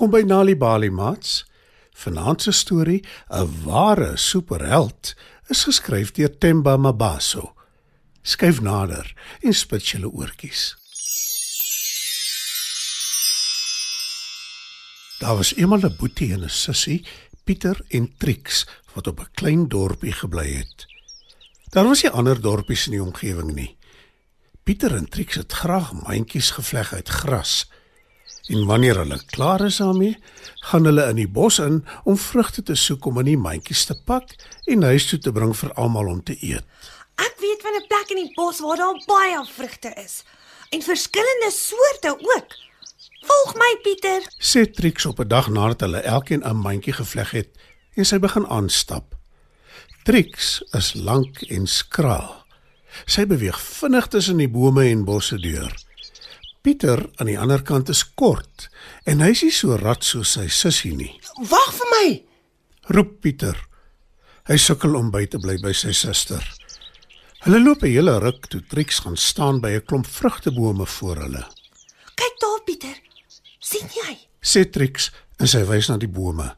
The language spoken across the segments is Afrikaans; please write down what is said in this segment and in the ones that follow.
Welkom by Nali Bali Mats. Vanaand se storie, 'n ware superheld, is geskryf deur Themba Mabaso. Skryf nader en spit julle oortjies. Daar was eendag 'n boetie en 'n sussie, Pieter en Trix, wat op 'n klein dorpie gebly het. Daar was nie ander dorpies in die omgewing nie. Pieter en Trix het graag mandjies gevleg uit gras. En wanneer hulle klaar is daarmee, gaan hulle in die bos in om vrugte te soek om in die mandjies te pak en huis toe te bring vir almal om te eet. Ek weet van 'n plek in die bos waar daar baie vrugte is en verskillende soorte ook. Volg my Pieter. Sê Trix op 'n dag nadat hulle elkeen 'n mandjie gevleg het en sy begin aanstap. Trix is lank en skraal. Sy beweeg vinnig tussen die bome en bosse deur. Pieter aan die ander kant is kort en hy is nie so rad soos sy sussie nie. Wag vir my. Roep Pieter. Hy sukkel om by te bly by sy suster. Hulle loop 'n hele ruk toe Trix gaan staan by 'n klomp vrugtebome voor hulle. Kyk daar Pieter. sien jy? Sê Trix en sy wys na die bome.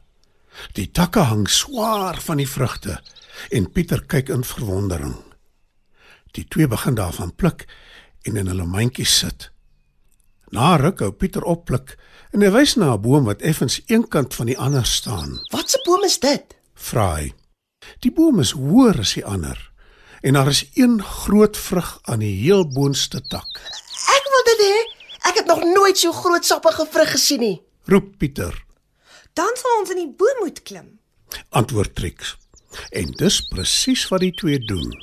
Die takke hang swaar van die vrugte en Pieter kyk in verwondering. Die twee begin daarvan pluk en in hulle mandjies sit. Na 'n ruk hou Pieter op pluk en hy wys na 'n boom wat effens eenkant van die ander staan. Wat se boom is dit? Vra hy. Die boom is hoër as die ander en daar is een groot vrug aan die heel boonste tak. Ek wil dit hê. Ek het nog nooit so groot sappige vrug gesien nie. Roep Pieter, Dan sal ons in die boom moet klim. antwoord Trix. En dis presies wat die twee doen.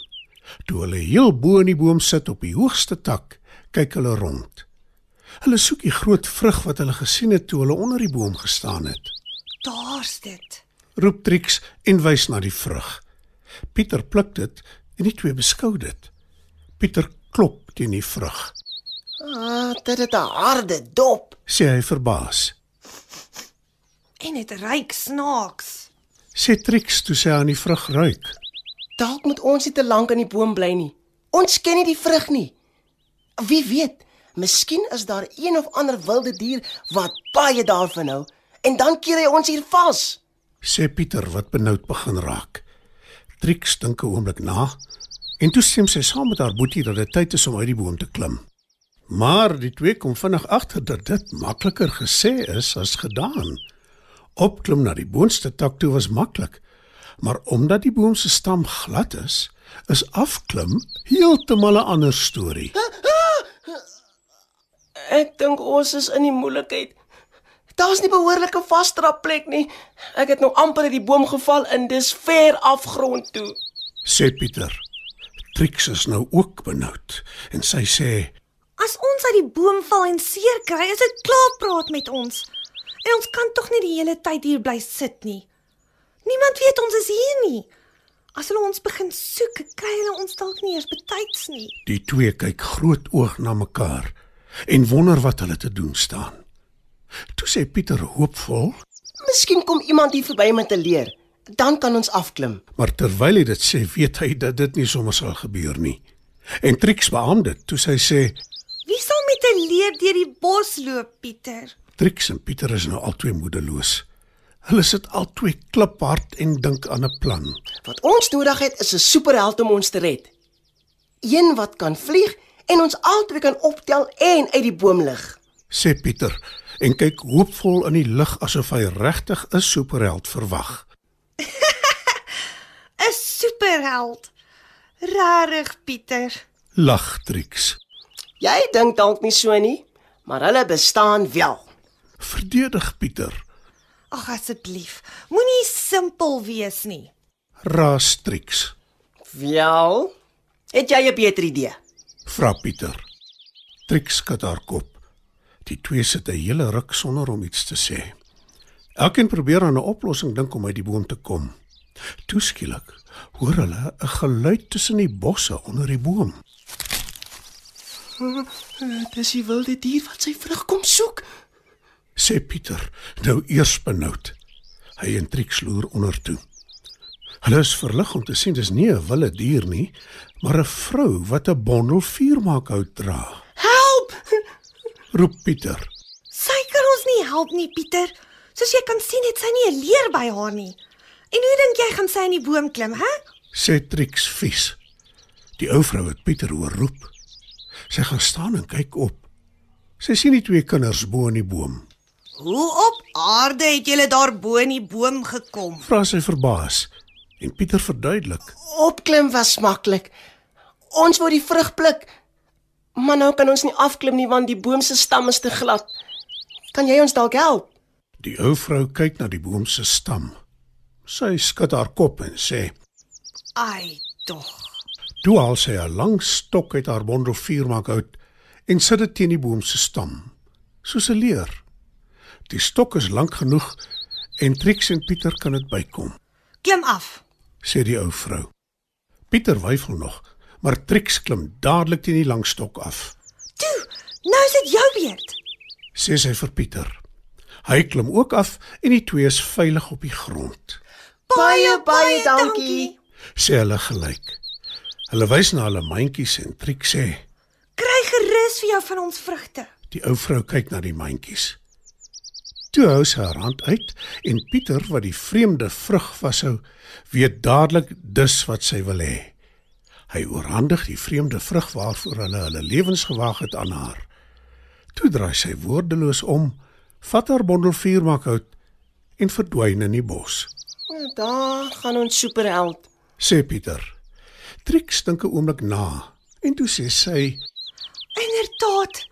Toe hulle heel bo in die boom sit op die hoogste tak, kyk hulle rond. Hulle soek die groot vrug wat hulle gesien het toe hulle onder die boom gestaan het. Daar's dit. Roep Trix en wys na die vrug. Pieter pluk dit en die twee beskou dit. Pieter klop teen die vrug. Ah, dit het 'n harde dop. Sê hy verbaas. En dit ruik snaaks. Sê Trix toe sy aan die vrug ruik. Dalk moet ons nie te lank aan die boom bly nie. Ons ken nie die vrug nie. Wie weet, miskien is daar een of ander wilde dier wat baie daarvan hou en dan keer hy ons hier vas. Sê Pieter wat benoud begin raak. Trix dink 'n oomblik na en toe stem sy saam met haar boetie dat dit tyd is om uit die boom te klim. Maar die twee kom vinnig agter dat dit makliker gesê is as gedaan. Opklim na die boonste tak toe was maklik, maar omdat die boom se stam glad is, is afklim heeltemal 'n ander storie. Ek dink ons is in die moeilikheid. Daar's nie behoorlike vasdrapplek nie. Ek het nou amper uit die boom geval en dis ver af grond toe. Sê Pieter. Trix is nou ook benoud en sy sê As ons uit die boom val en seer kry, is dit klaar praat met ons. En ons kan tog nie die hele tyd hier bly sit nie. Niemand weet ons is hier nie. As hulle ons begin soek, kry hulle ons dalk nie eers betyds nie. Die twee kyk groot oog na mekaar en wonder wat hulle te doen staan. Toe sê Pieter hoopvol, Miskien kom iemand hier verby met 'n leer. Dan kan ons afklim. maar terwyl hy dit sê, weet hy dat dit nie sommer sal gebeur nie. En Trix beamoed dit toe sy sê, Wie sal met 'n leer deur die bos loop, Pieter? Trix en Pieter is nou albei moedeloos. Hulle sit albei kliphard en dink aan 'n plan. Wat ons nodig het is 'n superheld om ons te red. Een wat kan vlieg en ons albei kan optel en uit die boom lig. Sê Pieter en kyk hoopvol in die lug asof hy regtig 'n superheld verwag. 'n Superheld. Rarig, Pieter. Lag Trix. Jy dink dalk nie so nie, maar hulle bestaan wel. Verdedig Pieter. Ag asseblief, moenie simpel wees nie. Raas Trix. Wel, het jy 'n beter idee? Vra Pieter. Trix skud haar kop. Die twee sit 'n hele ruk sonder om iets te sê. Elkeen probeer aan 'n oplossing dink om uit die boom te kom. Toeskielik hoor hulle 'n geluid tussen die bosse onder die boom. Dis die wilde dier wat sy vrug kom soek. Sê Pieter, nou eers benoud. Hy en Trix loer onder toe. Hulle is verlig om te sien dis nie 'n wilde dier nie, maar 'n vrou wat 'n bondel vuurmaakhout dra. Help! Roep Pieter. Sy kan ons nie help nie, Pieter. Soos jy kan sien, het sy nie 'n leer by haar nie. En hoe dink jy gaan sy in die boom klim, hè? sê Trix vies. Die ou vrou het Pieter hoor roep. Sy gaan staan en kyk op. Sy sien die twee kinders bo in die boom. Hoe op aarde het julle daar bo in die boom gekom? Vra sy verbaas en Pieter verduidelik. Opklim was maklik. Ons wou die vrug pluk. Maar nou kan ons nie afklim nie want die boom se stam is te glad. Kan jy ons dalk help? Die ou vrou kyk na die boom se stam. Sy skud haar kop en sê: Ai, tog. "Toe haal sy 'n lang stok uit haar bondel vuurmakhout en sit dit teen die boom se stam, soos 'n leer. Die stok is lank genoeg en Trix en Pieter kan dit bykom." Klim af. Sê die ou vrou. Pieter weifel nog, maar Trix klim dadelik teen die lang stok af. Toe, nou is dit jou beurt. Sê sy vir Pieter. Hy klim ook af en die twee is veilig op die grond. Baie baie dankie. Sê hulle gelyk. Hulle wys na hulle mandjies en Trix sê: Kry gerus vir jou van ons vrugte. Die ou vrou kyk na die mandjies. Toe hou sy haar hand uit en Pieter wat die vreemde vrug vashou, weet dadelik dis wat sy wil hê. Hy oorhandig die vreemde vrug waarvoor hulle hulle lewens gewaag het aan haar. Toe draai sy woordeloos om, vat haar bondel vuurmakhout en verdwyn in die bos. Daar gaan ons superheld. Sê Pieter. Trix dink 'n oomblik na en toe sê sy: Inderdaad.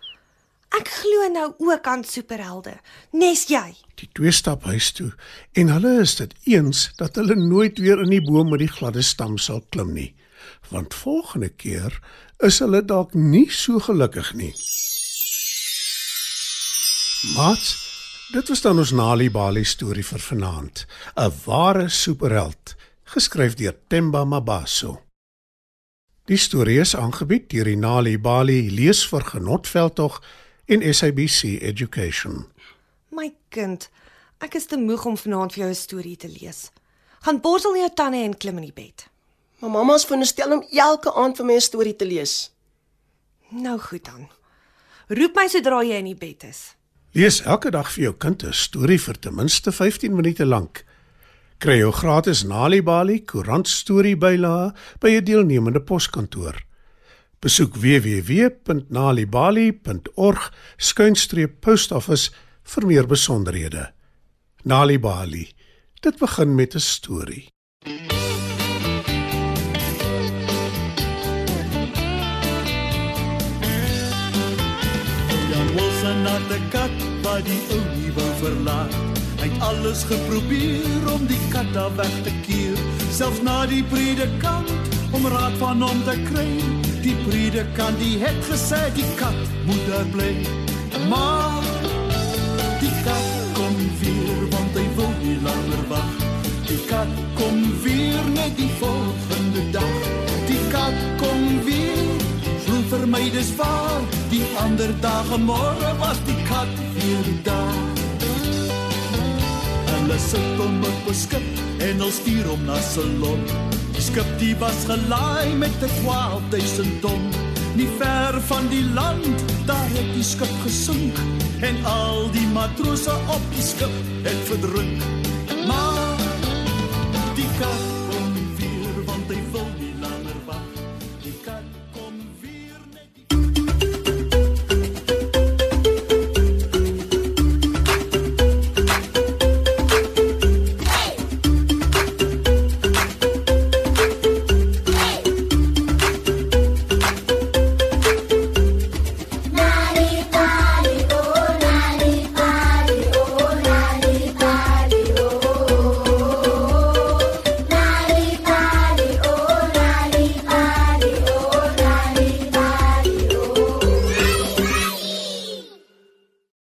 Ek glo nou ook aan superhelde. Nes jy? Die twee stap huis toe en hulle is dit eens dat hulle nooit weer in die boom met die gladde stam sal klim nie, want volgende keer is hulle dalk nie so gelukkig nie. Mat, dit was dan ons Nali Bali storie vir vanaand, 'n ware superheld, geskryf deur Temba Mabaso. Die storie is aangebied deur die Nali Bali leesvergenotveldtog en SABC Education. My kind, ek is te moeg om vanaand vir jou 'n storie te lees. Gaan borsel jou tande en klim in die bed. Maar mamma is veronderstel om elke aand vir my 'n storie te lees. Nou goed dan. Roep my sodra jy in die bed is. Lees elke dag vir jou kind 'n storie vir ten minste 15 minute lank. Kry jou gratis NaliBali koerant storie bylae by 'n deelnemende poskantoor. Besoek www.nalibali.org skuinstreep postoffice vir meer besonderhede. NaliBali. Dit begin met 'n storie. Jan Wilson had 'n kat wat die ou nie wou verlaat. Hy het alles geprobeer om die kat daar weg te keer, selfs na die predikant om raad van hom te kry. Die predikant die het gesê die kat moet daar bly. Maar die kat kom weer want hy wil nie langer wag. Die kat kom weer net die volgende dag. Die kat kom weer Glo vir my dis waar Die ander dae môre was die kat weer daar Hulle sit hom op 'n skip en hulle stuur hom na Ceylon Die skip die was gelaai met 'n 12000 ton. Nie ver van die land daar het die skip gesink. En al die matrose op die skip het verdrink